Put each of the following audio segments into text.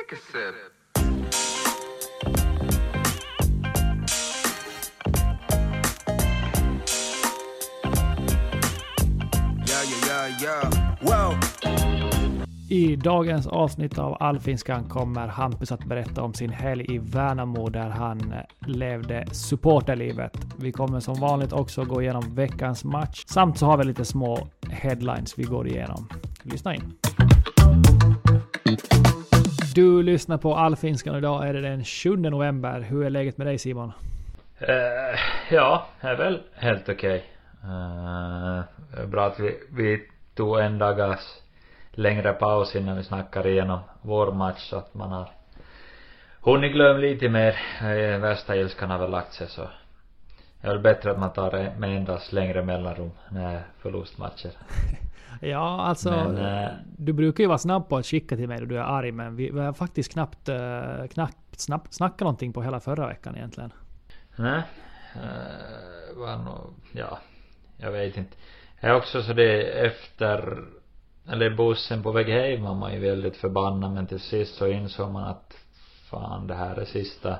Take a sip. Yeah, yeah, yeah, yeah. Wow. I dagens avsnitt av Allfinskan kommer Hampus att berätta om sin helg i Värnamo där han levde supporterlivet. Vi kommer som vanligt också gå igenom veckans match samt så har vi lite små headlines vi går igenom. Lyssna in. Du lyssnar på Allfinskan idag är det den 7 november. Hur är läget med dig Simon? Eh, ja, är väl helt okej. Eh, bra att vi, vi tog en dagars längre paus innan vi snackar igenom vår match så att man har hunnit glömma lite mer. Eh, värsta ilskan har väl lagt sig så det är väl bättre att man tar med endast längre mellanrum när förlustmatcher. Ja, alltså Men, eh, du brukar ju vara snabb på att skicka till mig då du är arg men vi, vi har faktiskt knappt, uh, knappt snabbt snackat någonting på hela förra veckan egentligen. Nej. Uh, var nog, ja. Jag vet inte. Jag är också så det efter, eller bussen på väg hem var man ju väldigt förbannad men till sist så insåg man att fan det här är sista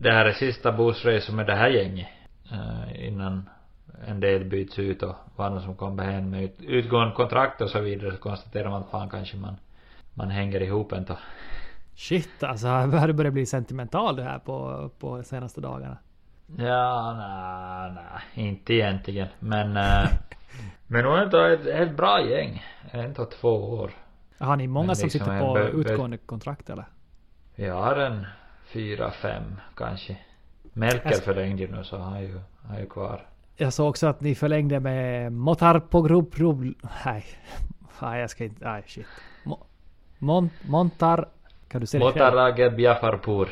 det här är sista bussresan med det här gänget. Innan en del byts ut och vad som kommer hem med ut, utgående kontrakt och så vidare så konstaterar man att fan kanske man man hänger ihop ändå. Shit alltså, har du börjat bli sentimental det här på, på senaste dagarna? Ja, nej, nej, inte egentligen. Men, äh, men nog ändå ett, ett bra gäng. Ändå två år. Har ni många Men som liksom sitter på utgående kontrakt eller? Vi har en fyra, fem kanske. Melker Alltså- förlängde ju nu så han är ju, han är ju kvar. Jag såg också att ni förlängde med Motar på grupp Nej. Nej jag ska inte, nej shit. Mo, Mon, Montar, kan du säga det själv? Motarage Biafarpur.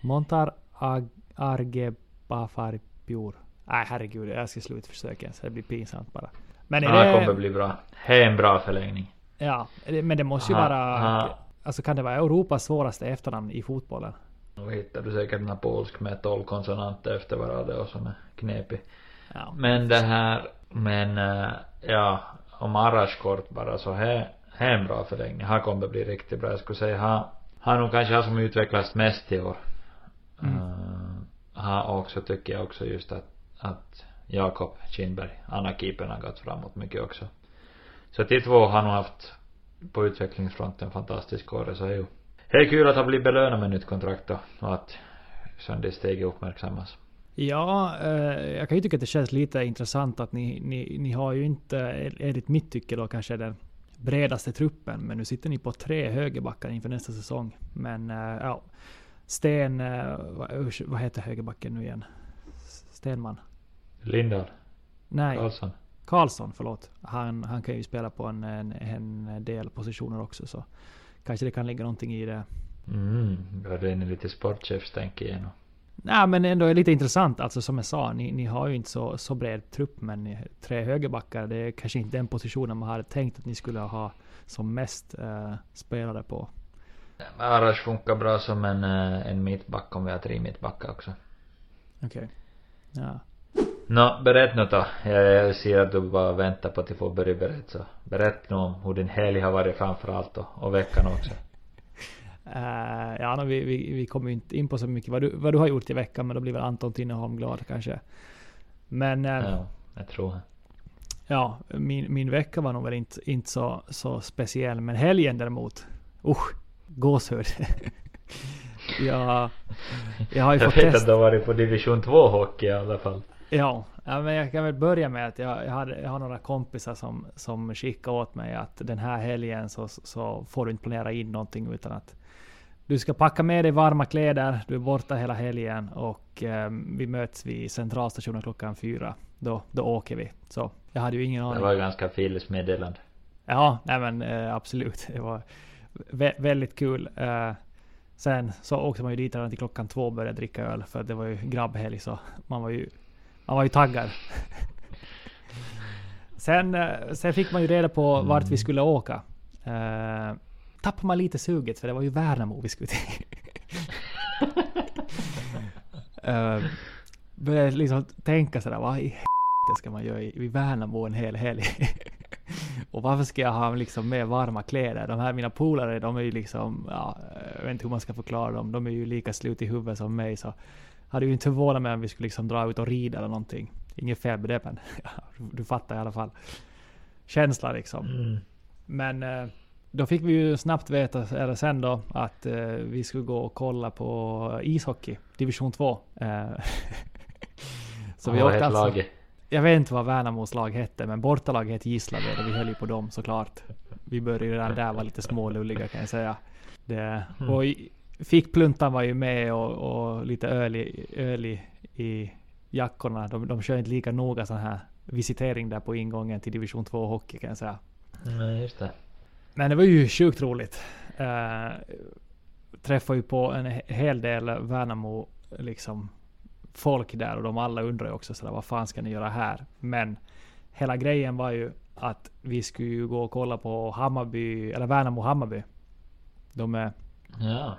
Montar Ag, Arge Bafarpur. Nej herregud, jag ska sluta försöka så det blir pinsamt bara. Men är Ja, det det... kommer bli bra. Det är en bra förlängning. Ja, det- men det måste ju vara... Alltså kan det vara Europas svåraste efternamn i fotbollen? Nu hittar du säkert en polsk med 12 konsonanter efter varandra och som är knepig. Ja. Men det här, men äh, ja, om Arash kort bara så här, här är en bra förlängning. Han kommer bli riktigt bra. Jag skulle säga han, han nog kanske har som utvecklats mest i år. Mm. Uh, han också tycker jag också just att, att Jakob Kindberg, andra keepern har gått framåt mycket också. Så de två har nog haft på utvecklingsfronten fantastisk år så är ju det är kul att ha blivit belönad med nytt kontrakt då och att söndagssteget uppmärksammas. Ja, eh, jag kan ju tycka att det känns lite intressant att ni, ni, ni har ju inte, enligt mitt tycke då kanske den bredaste truppen, men nu sitter ni på tre högerbackar inför nästa säsong. Men eh, ja, Sten, eh, vad, heter högerbacken nu igen? Stenman? Lindahl, Nej, Karlsson. Karlsson, förlåt. Han, han kan ju spela på en, en, en del positioner också så kanske det kan ligga någonting i det. Mm, ja det är lite sportchefstänk igenom. Nej men ändå är lite intressant. Alltså som jag sa, ni, ni har ju inte så, så bred trupp. Men ni, tre högerbackar, det är kanske inte den positionen man hade tänkt att ni skulle ha som mest eh, spelare på. Men Arash funkar bra som en, eh, en mittback om vi har tre mittbackar också. Okej. Okay. Ja. Nå, berätta nu då. Jag, ser att du bara väntar på att du får börja berätta så. Berätta nu om hur din helg har varit framförallt och, och veckan också. Uh, ja, no, vi, vi, vi kommer ju inte in på så mycket vad du, vad du har gjort i veckan, men då blir väl Anton Tinneholm glad kanske. Men... Uh, ja, jag tror det. Ja, min, min vecka var nog väl inte, inte så, så speciell, men helgen däremot. Usch, gåshud. jag, jag har ju jag fått vet testa. att du har varit på division 2 hockey i alla fall. Ja, ja, men jag kan väl börja med att jag, jag, hade, jag har några kompisar som, som skickade åt mig att den här helgen så, så får du inte planera in någonting utan att du ska packa med dig varma kläder, du är borta hela helgen och eh, vi möts vid centralstationen klockan fyra. Då, då åker vi. Så jag hade ju ingen aning. Det var ganska filis meddelande. Ja, nej men eh, absolut. Det var vä väldigt kul. Eh, sen så åkte man ju dit redan till klockan två och började dricka öl för det var ju grabbhelg så man var ju, man var ju taggad. sen, eh, sen fick man ju reda på vart vi skulle åka. Eh, tappade man lite suget för det var ju Värnamo vi skulle till. uh, började liksom tänka sådär, vad i helvete ska man göra i, i Värnamo en hel helg? och varför ska jag ha liksom med varma kläder? De här mina polare, de är ju liksom, ja, jag vet inte hur man ska förklara dem. De är ju lika slut i huvudet som mig så hade ju inte förvånat mig om vi skulle liksom dra ut och rida eller någonting. Inget fel med det men du fattar i alla fall. Känsla liksom. Mm. Men uh, då fick vi ju snabbt veta, eller sen då, att eh, vi skulle gå och kolla på ishockey, division 2. Eh, så vi åkte alltså, laget? Jag vet inte vad Värnamos lag hette, men bortalag hette Gislaved och vi höll ju på dem såklart. Vi började redan där vara lite smålulliga kan jag säga. Det, Mm. och fickpluntan var ju med och, och lite öl, i, öl i, i jackorna. De, de kör inte lika noga sån här visitering där på ingången till division 2 hockey kan jag säga. Nej, just det. Men det var ju sjukt roligt. Uh, träffade ju på en hel del Värnamo liksom folk där och de alla undrar ju också sådär vad fan ska ni göra här? Men hela grejen var ju att vi skulle ju gå och kolla på Hammarby, eller Värnamo Hammarby. De är... Ja.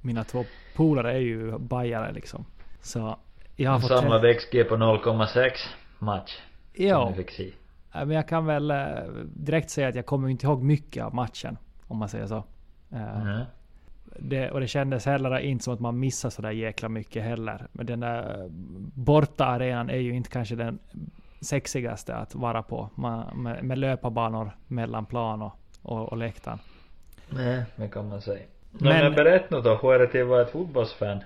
Mina två polare är ju bajare liksom. Så jag har fått... Samlad XG på 0,6 match. Ja. Som vi fick se. Men jag kan väl eh, direkt säga att jag kommer inte ihåg mycket av matchen. Om man säger så. Mm. Det, och det kändes heller inte som att man missade sådär jäkla mycket heller. Men den där borta arenan är ju inte kanske den sexigaste att vara på. Man, med, med löparbanor mellan plan och, och, och läktaren. Nej, det kan man säga. Men, men berätta nu då, hur är det till att vara ett fotbollsfan?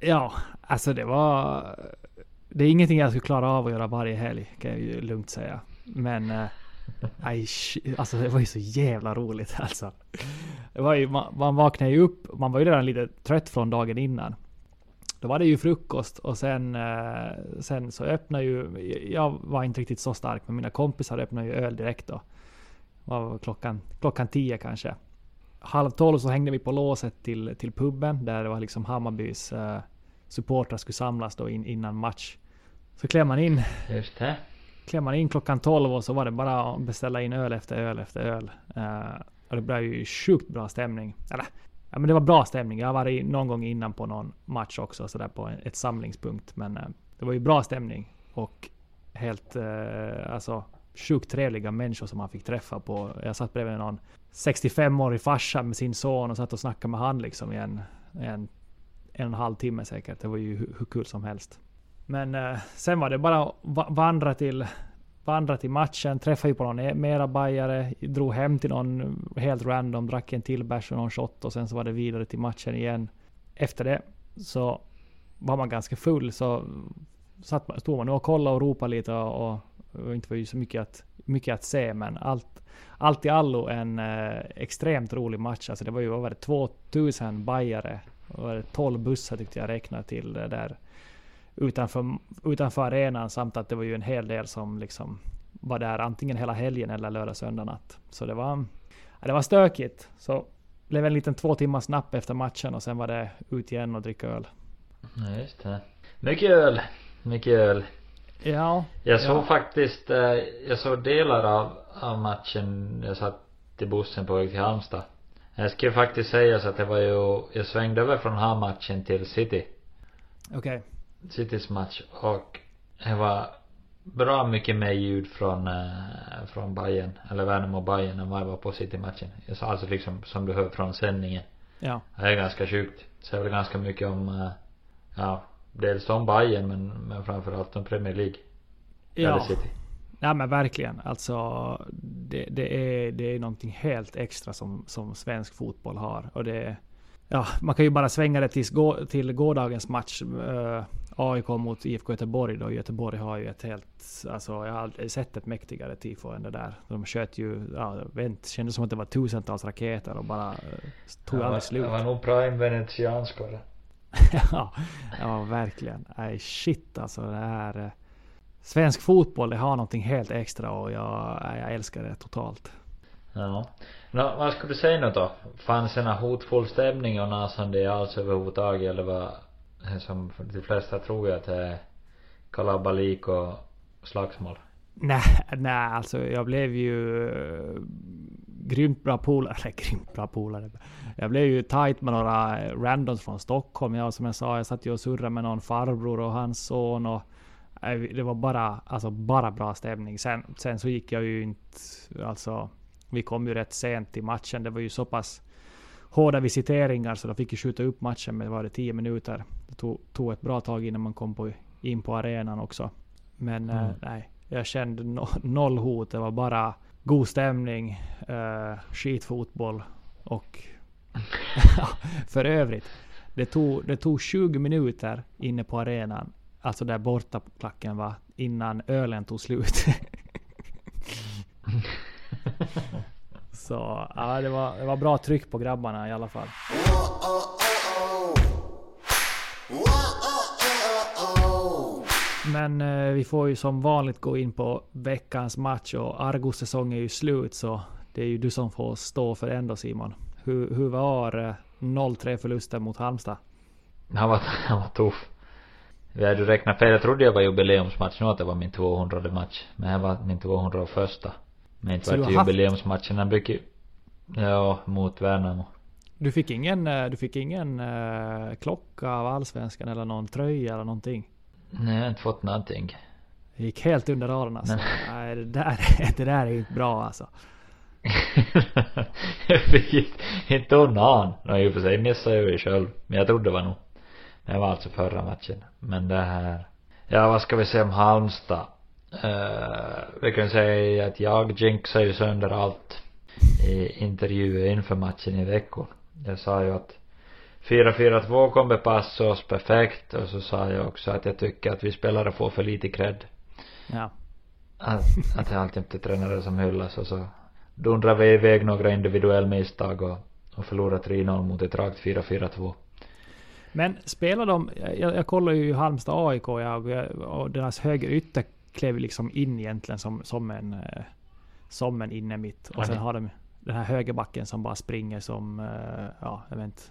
Ja, alltså det var... Det är ingenting jag skulle klara av att göra varje helg, kan jag ju lugnt säga. Men... Äh, aj, alltså det var ju så jävla roligt alltså. Det var ju, man, man vaknade ju upp, man var ju redan lite trött från dagen innan. Då var det ju frukost och sen, äh, sen så öppnade ju... Jag var inte riktigt så stark, men mina kompisar öppnade ju öl direkt då. vad var klockan, klockan tio kanske. Halv tolv så hängde vi på låset till, till puben där det var liksom Hammarbys äh, supportrar skulle samlas då in, innan match. Så klev man in. Just det. Klämmer in klockan 12 och så var det bara att beställa in öl efter öl efter öl. Uh, och det blev ju sjukt bra stämning. Eller, ja men det var bra stämning. Jag har varit någon gång innan på någon match också så där på ett samlingspunkt. Men uh, det var ju bra stämning. Och helt, uh, alltså sjukt trevliga människor som man fick träffa på. Jag satt bredvid någon 65-årig farsa med sin son och satt och snackade med han liksom i en, en, en och en halv timme säkert. Det var ju hur, hur kul som helst. Men eh, sen var det bara att vandra till, vandra till matchen, träffade ju på någon e-, mera bajare, drog hem till någon helt random, drack en till bärs och någon shot och sen så var det vidare till matchen igen. Efter det så var man ganska full så satt, stod man och kollade och ropade lite och, och, och inte var ju så mycket att, mycket att se men allt, allt i allo en eh, extremt rolig match. Alltså det var ju över 2000 bajare och 12 bussar tyckte jag räknade till det där utanför, utanför arenan samt att det var ju en hel del som liksom var där antingen hela helgen eller lördag söndag natt. Så det var, ja, det var stökigt. Så det blev en liten två timmars napp efter matchen och sen var det ut igen och dricka öl. Ja, just det. Mycket öl. Mycket öl. Ja. Jag såg ja. faktiskt, eh, jag såg delar av, av matchen. Jag satt i bussen på väg till Halmstad. Jag ska ju faktiskt säga så att det var ju, jag svängde över från här matchen till City. Okej. Okay. Citys match och det var bra mycket mer ljud från, eh, från Bayern eller Värnamo Bayern än vad jag var på City-matchen. Alltså liksom som du hör från sändningen. Ja. Det är ganska sjukt. Säger väl ganska mycket om, eh, ja, dels om Bayern men, men framförallt om Premier League. Ja. Eller City. Ja men verkligen. Alltså det, det, är, det är någonting helt extra som, som svensk fotboll har. Och det Ja, man kan ju bara svänga det tills gå, till gårdagens match. AIK mot IFK Göteborg då. Göteborg har ju ett helt... Alltså jag har aldrig sett ett mäktigare tifo än det där. De sköt ju... Ja, vet, kändes som att det var tusentals raketer och bara... Uh, tog aldrig slut. Det var nog prime venetiansko det. ja, ja, verkligen. Nej shit alltså. Det här... Uh, svensk fotboll, det har någonting helt extra och jag, jag älskar det totalt. Ja. Nå, vad skulle du säga nu då? Fanns det en hotfull stämning och nasande alls överhuvudtaget eller vad som de flesta tror jag att det är kalabalik och slagsmål? Nej, nej alltså jag blev ju eh, grymt bra polare, eller grymt bra polare. Jag blev ju tight med några randoms från Stockholm. Jag som jag sa, jag satt ju och surrade med någon farbror och hans son och eh, det var bara, alltså bara bra stämning. Sen, sen så gick jag ju inte, alltså vi kom ju rätt sent till matchen. Det var ju så pass hårda visiteringar så de fick ju skjuta upp matchen med var det 10 minuter. Det tog, tog ett bra tag innan man kom på, in på arenan också. Men mm. eh, nej, jag kände no, noll hot. Det var bara god stämning, eh, skitfotboll och för övrigt. Det tog, det tog 20 minuter inne på arenan, alltså där bortaklacken var, innan ölen tog slut. Så ja, det var, det var bra tryck på grabbarna i alla fall. Men eh, vi får ju som vanligt gå in på veckans match och Argos säsong är ju slut så det är ju du som får stå för ändå Simon. Hur, hur var eh, 0-3 förlusten mot Halmstad? Han var, han var tuff. Vi hade räknat fel. Jag trodde jag var jubileumsmatch nu att det var min 200 match. Men det var min 201. Men inte vart jubileumsmatchen. Den brukar Ja, mot Värnamo. Du fick ingen, eh, du fick ingen uh, klocka av Allsvenskan eller någon tröja eller någonting? Nej, jag har inte fått någonting. Det gick helt under radarn alltså. Nej, det där, det där är inte bra alltså. jag fick inte en an. No, i och för sig missade jag ju själv. Men jag trodde det var nog. Det var alltså förra matchen. Men det här. Ja, vad ska vi säga om Halmstad? Uh, vi kan säga att jag jinxar ju sönder allt i intervjuer inför matchen i veckan. Jag sa ju att 4-4-2 kommer passa oss perfekt och så sa jag också att jag tycker att vi spelare får för lite cred. Ja. Att, att det alltid är tränare som hyllas och så dundrar vi iväg några individuella misstag och, och förlorar 3-0 mot ett rakt 4-4-2. Men spelar de, jag, jag kollar ju Halmstad AIK jag, och deras höger ytter klev liksom in egentligen som, som en eh, som en inne mitt. Och sen har de den här högerbacken som bara springer som, eh, ja, jag vet inte.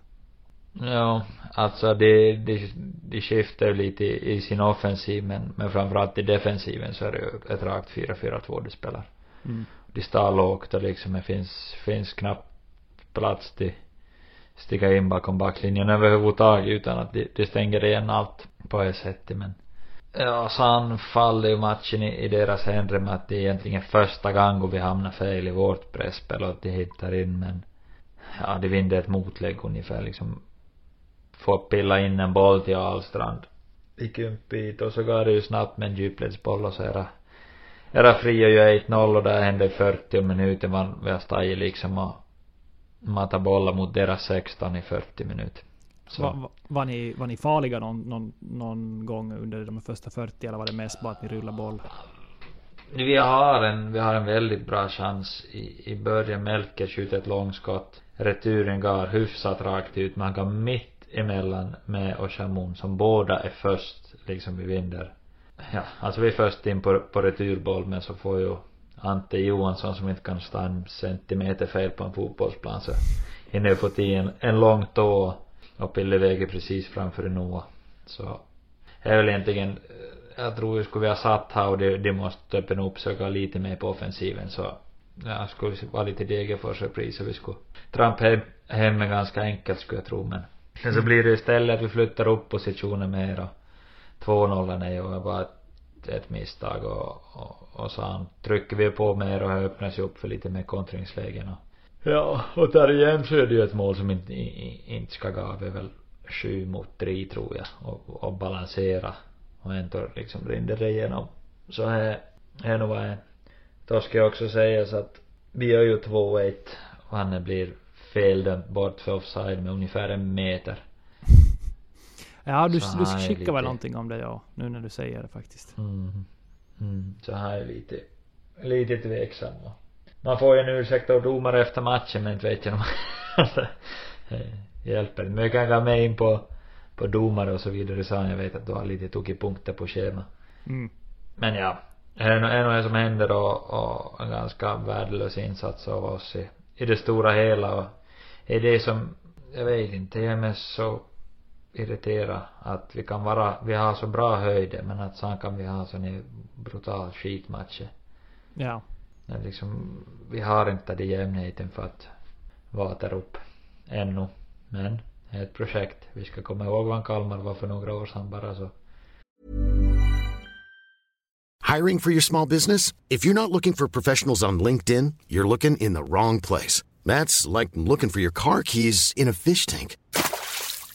Ja, alltså det, det, det skiftar lite i, i sin offensiv men, men framförallt i defensiven så är det ju ett rakt 4-4-2 de spelar. Mm. De står lågt och liksom det finns, finns knappt plats till sticka in bakom backlinjen överhuvudtaget utan att de, de stänger igen allt på ett sätt men Ja, sen faller ju matchen i, i deras händer med att det är egentligen första gången vi hamnar fel i vårt presspel och att de hittar in men ja, de vinner ett motlägg ungefär liksom. Får pilla in en boll till Ahlstrand. I kumpbit och så går det ju snabbt med en djupledsboll och så era era fria ju 1-0 och där hände 40 minuter man vi har stått liksom och mata bollar mot deras 16 i 40 minuter var, var, ni, var ni farliga någon, någon, någon gång under de första 40 eller var det mest bara att ni rullade boll? Vi har en, vi har en väldigt bra chans i, i början. Melker skjuter ett långskott. Returen går hyfsat rakt ut. Man går mitt emellan med och Shamoun som båda är först liksom vi vinner. Ja, alltså vi är först in på, på returboll men så får ju Ante Johansson som inte kan stå en centimeter fel på en fotbollsplan så hinner ju få till en, en lång tå och Pille väger precis framför Noah. Så det är väl egentligen, eh, jag tror vi skulle vi ha satt här och de, de måste öppna upp söka lite mer på offensiven så ja, skulle vara lite Degerfors repris och vi skulle trampa hem, hem ganska enkelt skulle jag tro men sen så blir det istället att vi flyttar upp positionen mer och 2-0 är ju bara ett, ett misstag och, och, och så trycker vi på mer och öppnas ju upp för lite mer kontringslägen och ja, och där igen så är det ju ett mål som inte, inte ska gå är väl sju mot tre tror jag och, och balansera och ändå liksom rinner det igenom så här är nog vad då ska jag också säga så att vi gör ju 2-1 och han blir feldömd bort för offside med ungefär en meter Ja, du, du skickade lite... väl någonting om det ja, nu när du säger det faktiskt. Mm. Mm. Så här är lite, lite tveksam och man får ju en ursäkt av domare efter matchen men inte vet jag om hjälper. Men jag kan gå med in på, på domare och så vidare så jag vet att du har lite tokig punkter på schema. Mm. Men ja, det är nog, är nog det som händer och, och en ganska värdelös insats av oss i, i det stora hela och är det som, jag vet inte, jag är mest så irriterad att vi kan vara, vi har så bra höjder men att sen kan vi ha sån brutal skitmatcher. Ja. Men liksom, vi har inte den jämnheten för att vara där uppe ännu. Men det är ett projekt. Vi ska komma ihåg vad Kalmar var för några år sedan bara så. Hiring for your small business? If you're not looking for professionals on LinkedIn, you're looking in the wrong place. That's like looking for your car keys in a fish tank.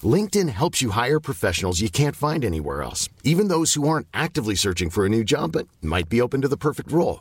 LinkedIn helps you hire professionals you can't find anywhere else, even those who aren't actively searching for a new job but might be open to the perfect role.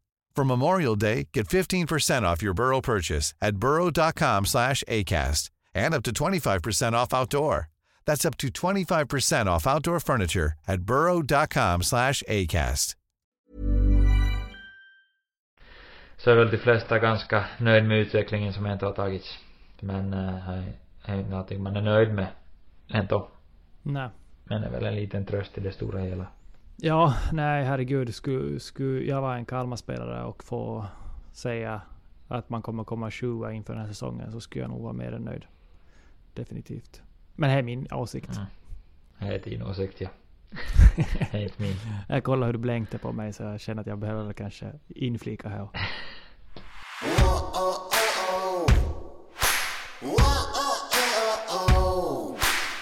For Memorial Day, get 15% off your Burrow purchase at burrow.com slash ACAST and up to 25% off outdoor. That's up to 25% off outdoor furniture at burrow.com slash ACAST. Så är väl de flesta ganska nöjd med utvecklingen som inte har tagits. Men äh, är inte någonting man är nöjd med ändå. Nej. Men det är väl en liten tröst i det stora hela. Ja, nej herregud. Skulle, skulle jag vara en Kalmar-spelare och få säga att man kommer komma sjua inför den här säsongen så skulle jag nog vara mer än nöjd. Definitivt. Men det är min åsikt. Mm. Det är din åsikt ja. det är inte min. Jag kollar hur du blänkte på mig så jag känner att jag behöver kanske inflika här.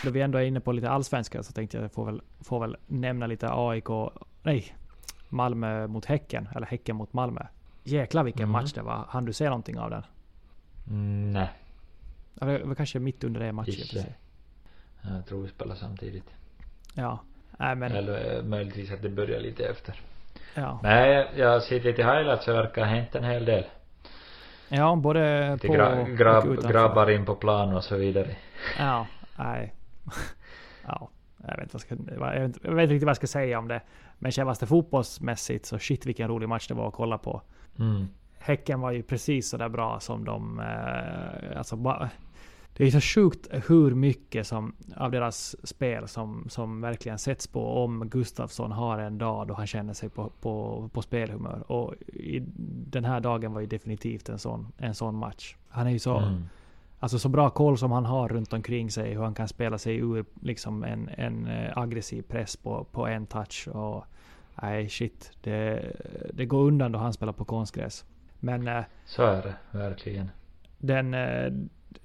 Då vi ändå är inne på lite allsvenska så tänkte jag få väl, få väl nämna lite AIK, nej, Malmö mot Häcken, eller Häcken mot Malmö. Jäklar vilken mm. match det var. Han du se någonting av den? Mm, nej. Det var kanske mitt under det matchen. Inte. Jag tror vi spelar samtidigt. Ja. Nej, men... Eller eh, möjligtvis att det börjar lite efter. Ja. Nej, jag ser lite highlights så verkar ha hänt en hel del. Ja, både på gra grabb, och utanför. Grabbar in på plan och så vidare. Ja, nej. ja, jag vet, vad ska, jag, vet, jag vet inte riktigt vad jag ska säga om det. Men känns det fotbollsmässigt så shit vilken rolig match det var att kolla på. Mm. Häcken var ju precis så där bra som de... Eh, alltså, ba, det är så sjukt hur mycket som, av deras spel som, som verkligen sätts på om Gustafsson har en dag då han känner sig på, på, på spelhumör. Och i, den här dagen var ju definitivt en sån, en sån match. Han är ju så... Mm Alltså så bra koll som han har runt omkring sig, hur han kan spela sig ur liksom en, en eh, aggressiv press på, på en touch. Och, nej shit, det, det går undan då han spelar på konstgräs. Men... Eh, så är det, verkligen. Den, eh,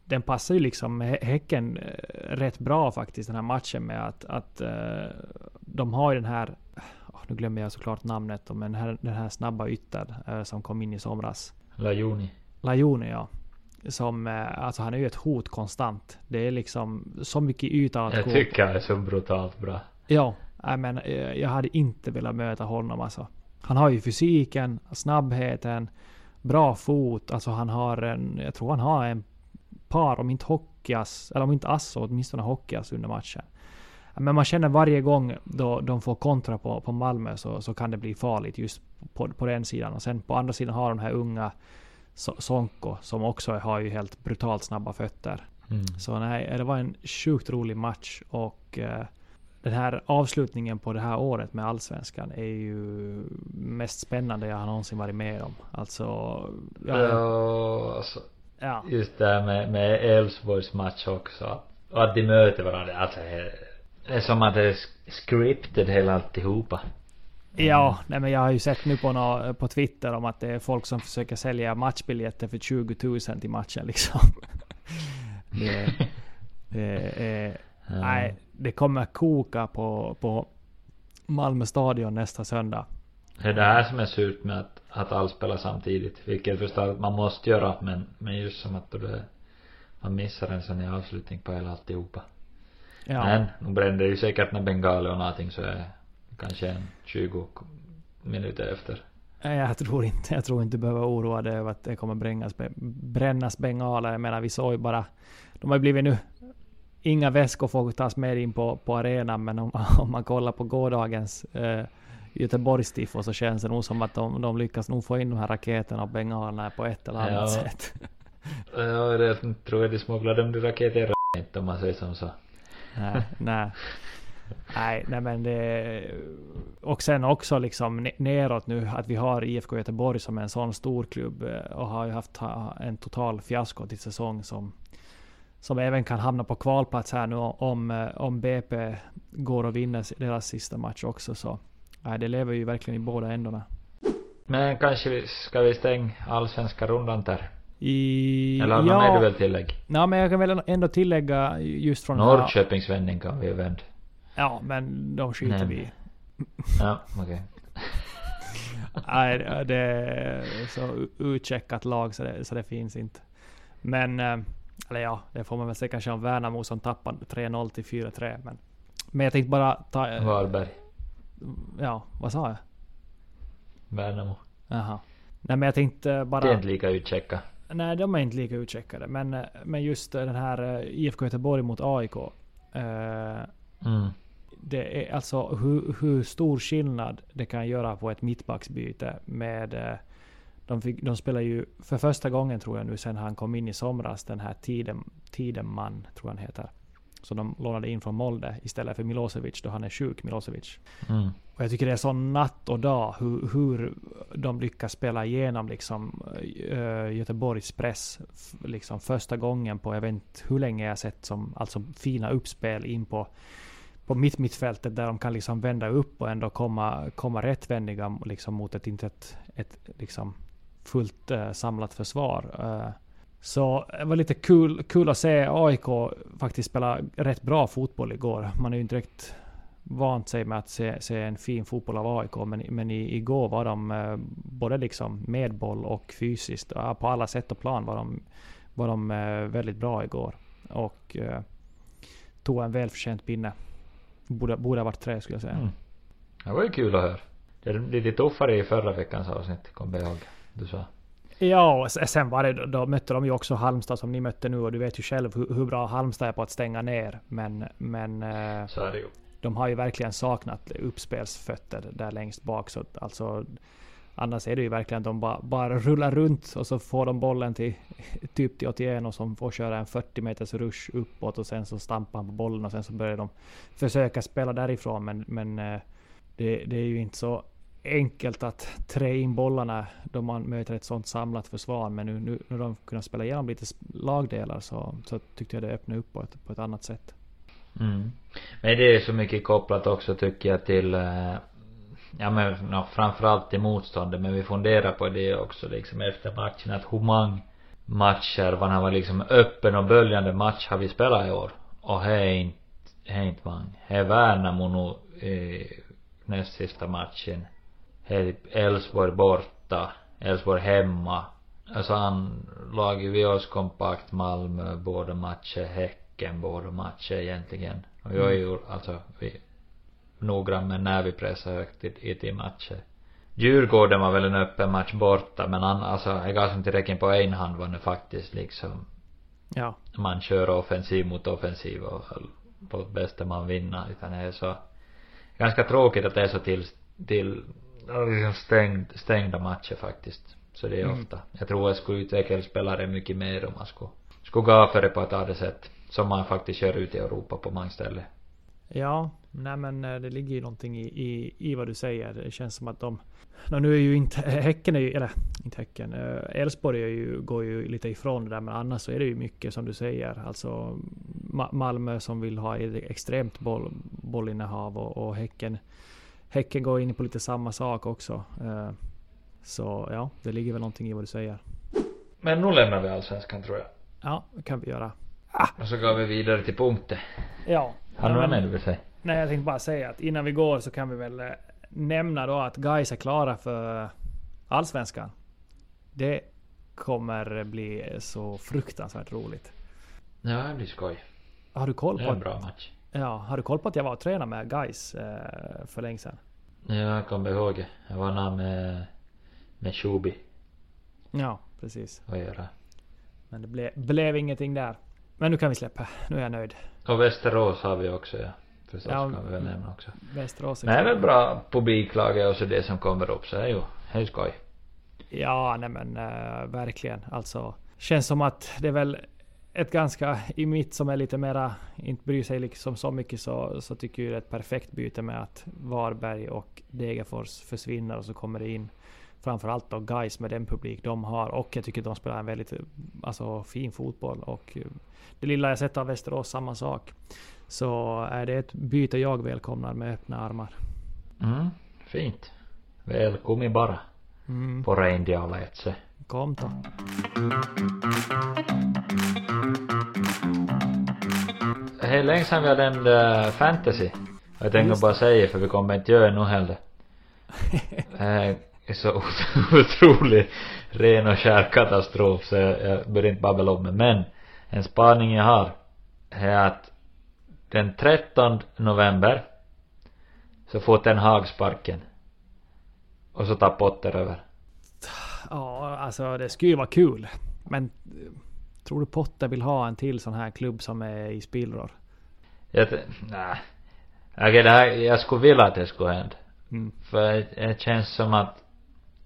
den passar ju liksom Häcken rätt bra faktiskt, den här matchen med att, att de har ju den här, nu glömmer jag såklart namnet, men den här, den här snabba yttern som kom in i somras. Lajoni. Lajoni ja som, eh, alltså han är ju ett hot konstant. Det är liksom så mycket yta att jag gå. Jag tycker han är så brutalt bra. Ja, men eh, jag hade inte velat möta honom alltså. Han har ju fysiken, snabbheten, bra fot. Alltså han har en, jag tror han har en par, om inte hockeyas, eller om inte ass, åtminstone hockeyas under matchen. men man känner varje gång då de får kontra på, på Malmö så, så kan det bli farligt just på, på den sidan. Och sen på andra sidan har de här unga Sonko som också har ju helt brutalt snabba fötter. Mm. Så nej, det var en sjukt rolig match och eh, den här avslutningen på det här året med Allsvenskan är ju mest spännande jag har någonsin varit med om. Alltså... Ja, alltså, ja. Just det här med, med Elfsborgs match också. Och att de möter varandra. Alltså, det är som att det är scripted hela alltihopa. Ja, nej men jag har ju sett nu på, nå, på Twitter om att det är folk som försöker sälja matchbiljetter för 20 000 till matchen liksom. det, det är, ja. Nej, det kommer koka på, på Malmö stadion nästa söndag. Det är det här som är surt med att, att allt spelar samtidigt. Vilket jag förstår att man måste göra men, men just som att det, man missar en sån här avslutning på hela alltihopa. Ja. Men, nu brände ju säkert när bengaler och någonting så är kanske en 20 minuter efter. Jag tror inte, jag tror inte du behöver oroa dig över att det kommer brännas, brännas bengaler. Jag menar, vi såg ju bara, de har ju blivit nu, inga väskor får tas med in på, på arenan, men om, om man kollar på gårdagens eh, Göteborgstifo så känns det nog som att de, de lyckas nog få in de här raketerna och bengalerna på ett eller annat ja. sätt. ja, det tror jag de smugglade de raketer inte om man säger som så. Nej, nej. Nej, nej men det... Och sen också liksom neråt nu att vi har IFK Göteborg som en sån stor klubb eh, och har ju haft en total fiasko till säsong som som även kan hamna på kvalplats här nu om, eh, om BP går och vinner deras sista match också. Så nej, det lever ju verkligen i båda ändarna. Men kanske vi, ska vi stänga allsvenska rundan där? I, Eller ja, mer du vill tillägga? Ja, men jag kan väl ändå tillägga just från... Norrköpings vändning kan vi ju vända. Ja, men de skiter vi. Ja, okej. Okay. Nej, det är så utcheckat lag så det, så det finns inte. Men, eh, eller ja, det får man väl säga kanske om Värnamo som tappade 3-0 till 4-3. Men, men jag tänkte bara ta... Eh, Varberg. Ja, vad sa jag? Värnamo. Jaha. Nej men jag tänkte bara... Det är inte lika utcheckat. Nej, de är inte lika utcheckade. Men, eh, men just den här IFK Göteborg mot AIK. Eh, mm det är alltså hur, hur, stor skillnad det kan göra på ett mittbacksbyte med eh, de, fick, de spelar ju för första gången tror jag nu sen han kom in i somras den här Tiden, Tideman, tror jag han heter. Så de lånade in från Molde istället för Milosevic då han är sjuk, Milosevic. Mm. Och jag tycker det är så natt och dag hur, hur de lyckas spela igenom liksom uh, Göteborgs press. Liksom första gången på, jag vet inte hur länge jag sett som, alltså fina uppspel in på på mitt mittfältet där de kan liksom vända upp och ändå komma, komma rättvändiga liksom mot ett, inte ett, ett liksom fullt uh, samlat försvar. Uh, så det var lite kul, kul att se AIK faktiskt spela rätt bra fotboll igår. Man är ju inte direkt vant sig med att se, se en fin fotboll av AIK, men, men i, igår var de uh, både liksom med boll och fysiskt, på alla sätt och plan var de, var de väldigt bra igår. Och tog en välförtjänt pinne. Borde, borde ha varit tre skulle jag säga. Mm. Det var ju kul att höra. Det är lite tuffare i förra veckans avsnitt, kommer jag ihåg. Du sa. Ja, och sen var det, då mötte de ju också Halmstad som ni mötte nu och du vet ju själv hur, hur bra Halmstad är på att stänga ner. Men, men eh, så är det ju. de har ju verkligen saknat uppspelsfötter där längst bak. Så alltså, annars är det ju verkligen att de bara, bara rullar runt och så får de bollen till typ till 81 och som får köra en 40 meters rush uppåt och sen så stampar han på bollen och sen så börjar de försöka spela därifrån. Men, men eh, det, det är ju inte så enkelt att trä in bollarna då man möter ett sånt samlat försvar. Men nu, nu när de kunnat spela igenom lite lagdelar så, så tyckte jag det öppnade upp på ett, på ett annat sätt. Mm. Men det är så mycket kopplat också tycker jag till eh, ja men no, framförallt till motståndet men vi funderar på det också liksom efter matchen att hur många matcher, vad han var liksom öppen och böljande match har vi spelat i år. Och det är inte, det är inte många. Det är Värnamo nu i näst sista matchen. Det är Elfsborg borta. Elfsborg hemma. Alltså han laget vi oss kompakt Malmö båda matcher, Häcken båda matcher egentligen. Och jag är ju alltså, vi noggrann med när vi pressar högt i, i till matcher. Djurgården var väl en öppen match borta men an, alltså jag gav som tillräckligt på en hand var det faktiskt liksom Ja. Man kör offensiv mot offensiv och på bästa man vinna utan det är så ganska tråkigt att det är så till, till liksom stängd, stängda matcher faktiskt. Så det är Mm. ofta. Jag tror jag skulle utveckla spelare mycket mer om man skulle, skulle gå för det på ett annat sätt. Som man faktiskt kör ut i Europa på många ställen. Ja, nej men eh, det ligger ju någonting i, i, i vad du säger. Det känns som att de... Nu är ju inte Häcken, är ju, eller inte Häcken, eh, Elfsborg ju, går ju lite ifrån det där. Men annars så är det ju mycket som du säger. Alltså Ma- Malmö som vill ha extremt boll, bollinnehav och, och Häcken, Häcken går in på lite samma sak också. Eh, Så ja, det ligger väl någonting i vad du säger. Men nu lämnar vi allsvenskan tror jag. Ja, det kan vi göra. Och så går vi vidare till punkter. Ja. Har du nej, något Nej, jag tänkte bara säga att innan vi går så kan vi väl eh, nämna då att Gais är klara för Allsvenskan. Det kommer bli så fruktansvärt roligt. Ja, det blir skoj. Har du koll Det på är en bra match. Ja, har du koll på att jag var och tränade med Gais eh, för länge sedan? Ja, jag kommer ihåg det. Jag var där med, med Shubi Ja, precis. och göra. Men det ble, blev ingenting där. Men nu kan vi släppa. Nu är jag nöjd. Och Västerås har vi också ja. Förstås Ja, kan vi väl nämna också. Västerås Men det är väl bra publiklaget och så det som kommer upp så är ju, det är ju skoj. Ja, nej men eh, verkligen. Alltså, känns som att det är väl ett ganska, i mitt som är lite mera, inte bryr sig liksom så mycket så, så tycker jag det är ett perfekt byte med att Varberg och Degerfors försvinner och så kommer det in framförallt då Guys med den publik de har och jag tycker de spelar en väldigt alltså, fin fotboll och det lilla jag sett av Västerås samma sak. Så är det ett byte jag välkomnar med öppna armar. Mm, fint. Välkommen bara. Mm. På reindialetse. Kom då. Det är länge sedan vi har nämnt äh, fantasy. Jag tänker Just bara säga för vi kommer inte göra det nu heller. Det är så otroligt ren och skär katastrof så jag, jag börjar inte babbla om det. Men en spaning jag har är att den 13 november så får Ten Hag sparken. Och så tar Potter över. Ja, alltså det skulle ju vara kul. Men eh, tror du Potter vill ha en till sån här klubb som är i spillror? Jag, nej. Okej, det här, jag skulle vilja att det skulle hända. Mm. För det känns som att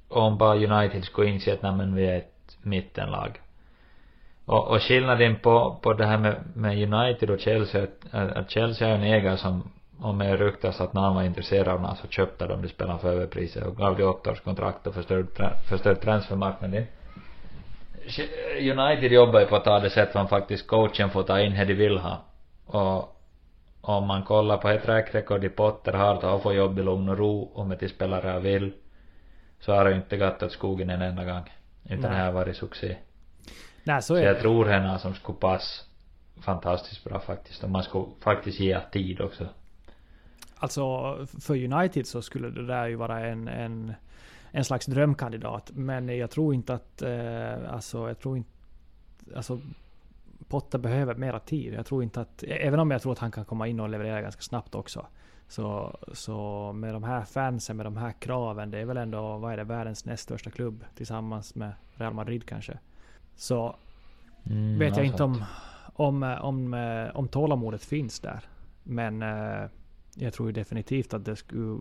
om bara United skulle inse att nej, men vi är ett mittenlag. Och, och skillnaden på, på det här med, med United och Chelsea, att, att Chelsea är en ägare som, om det ryktas att någon var intresserad av någon så köpte de de spelarna för överpriser och gav de åtta års kontrakt och förstörde, förstörde transfermarknaden. United jobbar ju på att ta det sätt man faktiskt coachen får ta in det de vill ha. Och om man kollar på ett track record i Potter har då får jobb i lugn och ro om ett spelare vill. Så har det inte gått åt skogen en enda gång. Utan Nej. det har varit succé. Nej, så Så är jag det. tror henne som skulle passa fantastiskt bra faktiskt. Och man skulle faktiskt ge tid också. Alltså för United så skulle det där ju vara en, en, en slags drömkandidat. Men jag tror inte att, eh, alltså jag tror inte, alltså Potter behöver mera tid. Jag tror inte att, även om jag tror att han kan komma in och leverera ganska snabbt också. Så, så med de här fansen, med de här kraven, det är väl ändå, vad är det, världens näst största klubb tillsammans med Real Madrid kanske. Så Mm, vet jag inte om, om, eh, om, eh, om tålamodet finns där. Men eh, jag tror ju definitivt att det skulle,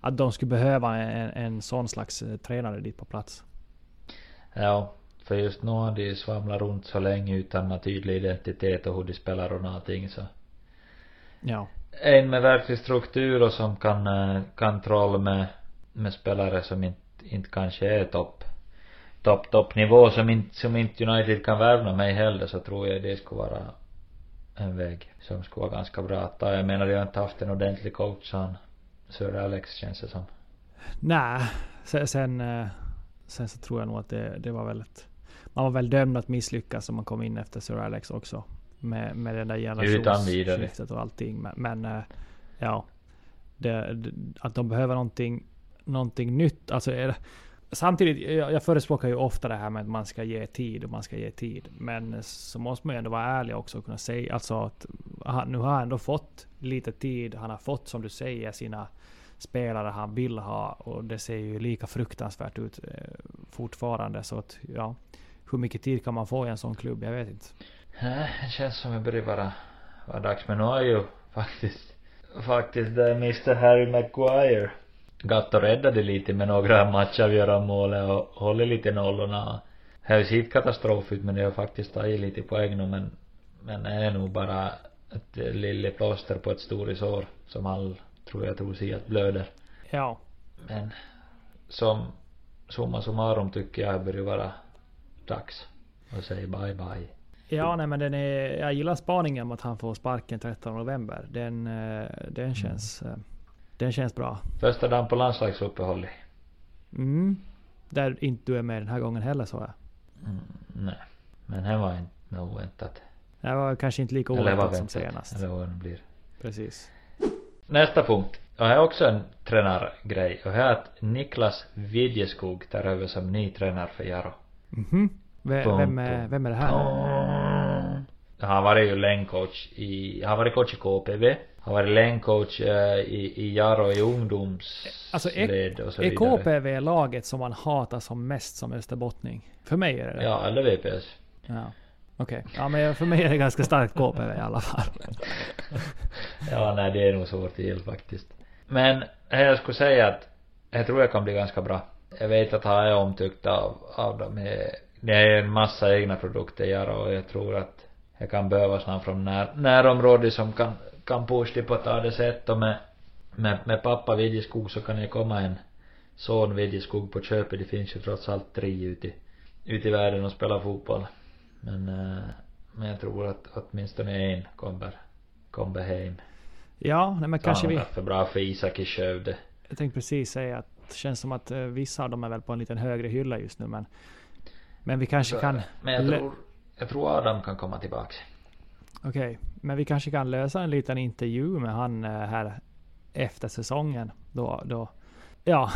att de skulle behöva en, en sån slags tränare dit på plats. Ja. För just nu har de svamlat runt så länge utan någon tydlig identitet och hur de spelar och någonting så. Ja. En med verklig struktur och som kan, kan trolla med, med spelare som inte, inte kanske är topp, topp, toppnivå som inte, som inte United kan värva med heller så tror jag det skulle vara en väg som skulle vara ganska bra att ta. Jag menar de har inte haft en ordentlig coach han, Sir Alex känns det som. Nej, sen, sen, eh, sen så tror jag nog att det, det var väl ett, Man var väl dömd att misslyckas om man kom in efter Sir Alex också. Med, med det där generationsskiftet och allting. Men, men eh, ja. Det, att de behöver någonting, någonting nytt. Alltså är det, Samtidigt, jag, jag förespråkar ju ofta det här med att man ska ge tid och man ska ge tid. Men så måste man ju ändå vara ärlig också och kunna säga alltså att han, nu har han ändå fått lite tid. Han har fått som du säger sina spelare han vill ha och det ser ju lika fruktansvärt ut eh, fortfarande. Så att ja, hur mycket tid kan man få i en sån klubb? Jag vet inte. Nej, det känns som jag börjar vara, vara dags. Men nu har ju faktiskt, faktiskt eh, det Mr Harry Maguire gått och räddade lite med några matchavgörande mål och hållit lite nollorna. Det har ju sett katastrof ut men det har faktiskt tagit lite poäng nu men, men det är nog bara ett lille plåster på ett stort sår som all, tror jag, tror sig att blöder. Ja. Men som summa summarum tycker jag det börjar vara dags att säga bye bye. Ja, nej men den är, jag gillar spaningen om att han får sparken 13 november. Den, eh, den känns, mm. Den känns bra. Första dagen på landslagsuppehållet. Mm. Där inte du är med den här gången heller så jag. Mm, nej. Men det var inte nog väntat. Det var kanske inte lika oväntat som senast. Eller vad det blir. Precis. Nästa punkt. Och här är också en tränargrej. Och här är att Niklas Vidjeskog tar över som ny tränare för Jaro. Mhm. Vem, vem, är, vem är det här? Han har varit ju längdcoach i, han har varit coach i KPV. Han har varit längdcoach uh, i, i Jaro i ungdomsled alltså, är, och så är vidare. KPV laget som man hatar som mest som österbottning? För mig är det det. Ja, eller VPS. Ja. Okej. Okay. Ja men för mig är det ganska starkt KPV i alla fall. ja nej det är nog svårt till faktiskt. Men jag skulle säga att jag tror jag kan bli ganska bra. Jag vet att han är omtyckt av, av dem. Det är en massa egna produkter jag och jag tror att jag kan behövas någon från när, närområdet som kan, kan pusha på det sätt och med, med, med pappa Vidjeskog så kan det komma en son Vidjeskog på köpet. Det finns ju trots allt tre ute ute i världen och spelar fotboll. Men, men jag tror att åtminstone en kommer, kommer hem. Ja, nej men kanske vi... för bra för Isak i Skövde. Jag tänkte precis säga att det känns som att uh, vissa av dem är väl på en liten högre hylla just nu men Men vi kanske så, kan Men jag tror, jag tror Adam kan komma tillbaks. Okej, okay. men vi kanske kan lösa en liten intervju med han uh, här efter säsongen. Då, då, ja.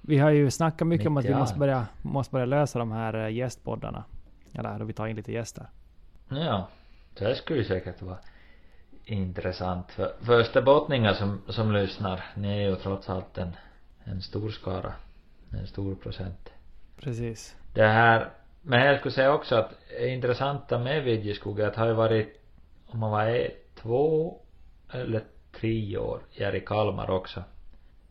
Vi har ju snackat mycket Mitt om att vi måste börja, måste börja lösa de här uh, gästpoddarna. Eller då vi tar in lite gäster. Ja, det skulle säkert vara intressant för, för österbottningar som, som lyssnar, ni är ju trots allt en, en stor skara. En stor procent. Precis. Det här, men jag skulle säga också att det intressanta med Vidjeskog är att det har ju varit, om man var två eller tre år, jag är i Kalmar också.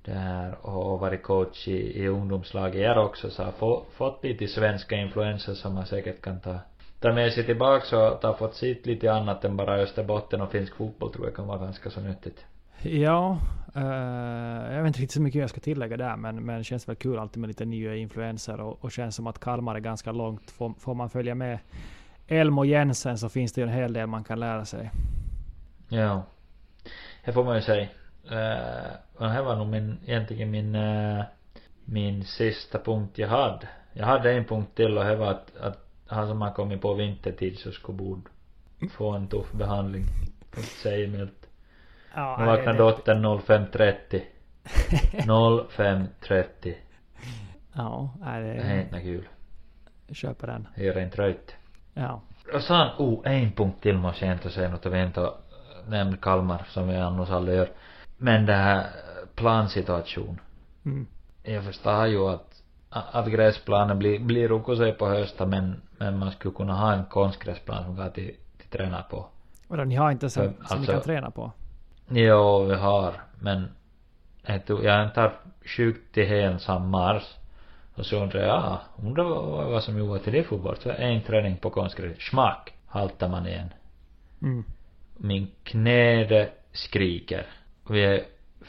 där och varit coach i, i ungdomslaget här också så har få, fått lite svenska influenser som man säkert kan ta ta med sig tillbaks och ta fått sitt lite annat än bara Österbotten och finsk fotboll tror jag kan vara ganska så nyttigt. Ja, uh, jag vet inte riktigt så mycket jag ska tillägga där men, men känns väl kul alltid med lite nya influenser och, och känns som att Kalmar är ganska långt. Får, får man följa med Elmo Jensen så finns det ju en hel del man kan lära sig. Ja. Det får man ju säga. Uh, och det här var nog min, egentligen min, uh, min sista punkt jag hade. Jag hade en punkt till och det var att, att han som har kommit på vintertid så skulle borde få en tuff behandling. Säger att milt. Ja, nu vaknar dottern 05.30. 05.30. Ja, är det... Det är inte kul. Köper den. Det gör en trött. Ja. Och sen, oh, en punkt till måste jag inte säga något. Jag vet inte nämnd Kalmar som vi annars aldrig gör. Men det här plansituation. Mm. Jag förstår ju att att gräsplanen blir, blir rukosej på hösten men, men man skulle kunna ha en konstgräsplan som går till, till träna på. Vadå, ni har inte sen, som ni kan träna på? Jo, vi har. Men jag, tog, jag tar sjukt till ensam mars. Och så undrar jag, ja, undrar vad, vad som gjorde till det fotboll. Så en träning på konstgräs. Smack! Haltar man igen. Mm. Min knäde skriker. Vi är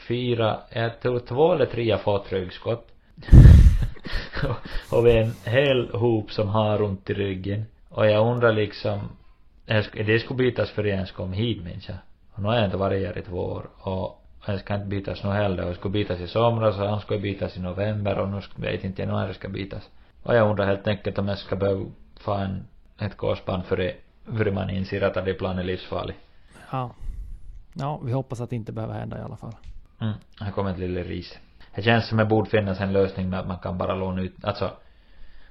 fyra, jag tror två eller tre ryggskott. och vi är en hel hop som har ont i ryggen. Och jag undrar liksom, det skulle bytas för jag ens kom hit minns jag. Och nu har jag inte varit här i två år. Och jag ska inte bytas nu heller. Och det skulle bytas i somras och han skulle bytas i november och nu vet inte jag när det ska bytas. Och jag undrar helt enkelt om jag ska behöva få en, ett korsband för det, för man inser att det plan är livsfarlig. Ja. Ja, vi hoppas att det inte behöver hända i alla fall. Mm, här kommer ett lille ris. Det känns som det borde finnas en lösning med att man kan bara låna ut, alltså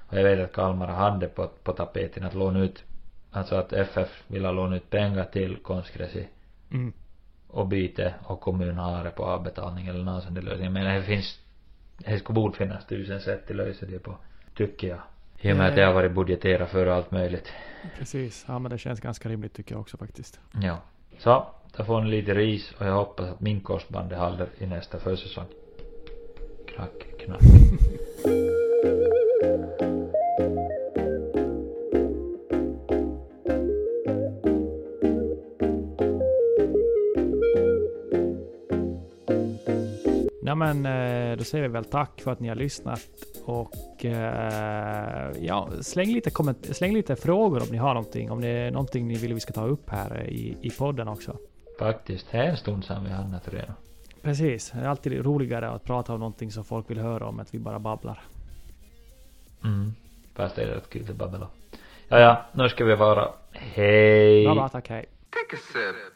och jag vet att Kalmar hade på, på tapeten att låna ut, alltså att FF vill ha låna ut pengar till konstgräs mm. och byte och kommunen har det på avbetalning eller någon sån där lösning. Men det finns, det skulle borde finnas tusen sätt att lösa det på, tycker jag. I och med att det har varit budgeterat för allt möjligt. Precis, ja men det känns ganska rimligt tycker jag också faktiskt. Ja. Så, då får ni lite ris och jag hoppas att min korsband håller i nästa försäsong. Knack, knack. men eh, då säger vi väl tack för att ni har lyssnat och eh, ja, släng lite, komment- släng lite frågor om ni har någonting. Om det är någonting ni vill vi ska ta upp här i, i podden också. Faktiskt, det är en stund sedan vi hamnat redan. Precis, det är alltid roligare att prata om någonting som folk vill höra om, att vi bara babblar. Mm. Fast det är rätt kul att babbla. Ja, ja, nu ska vi vara. Hej! Bra, tack, hej. Take a sip.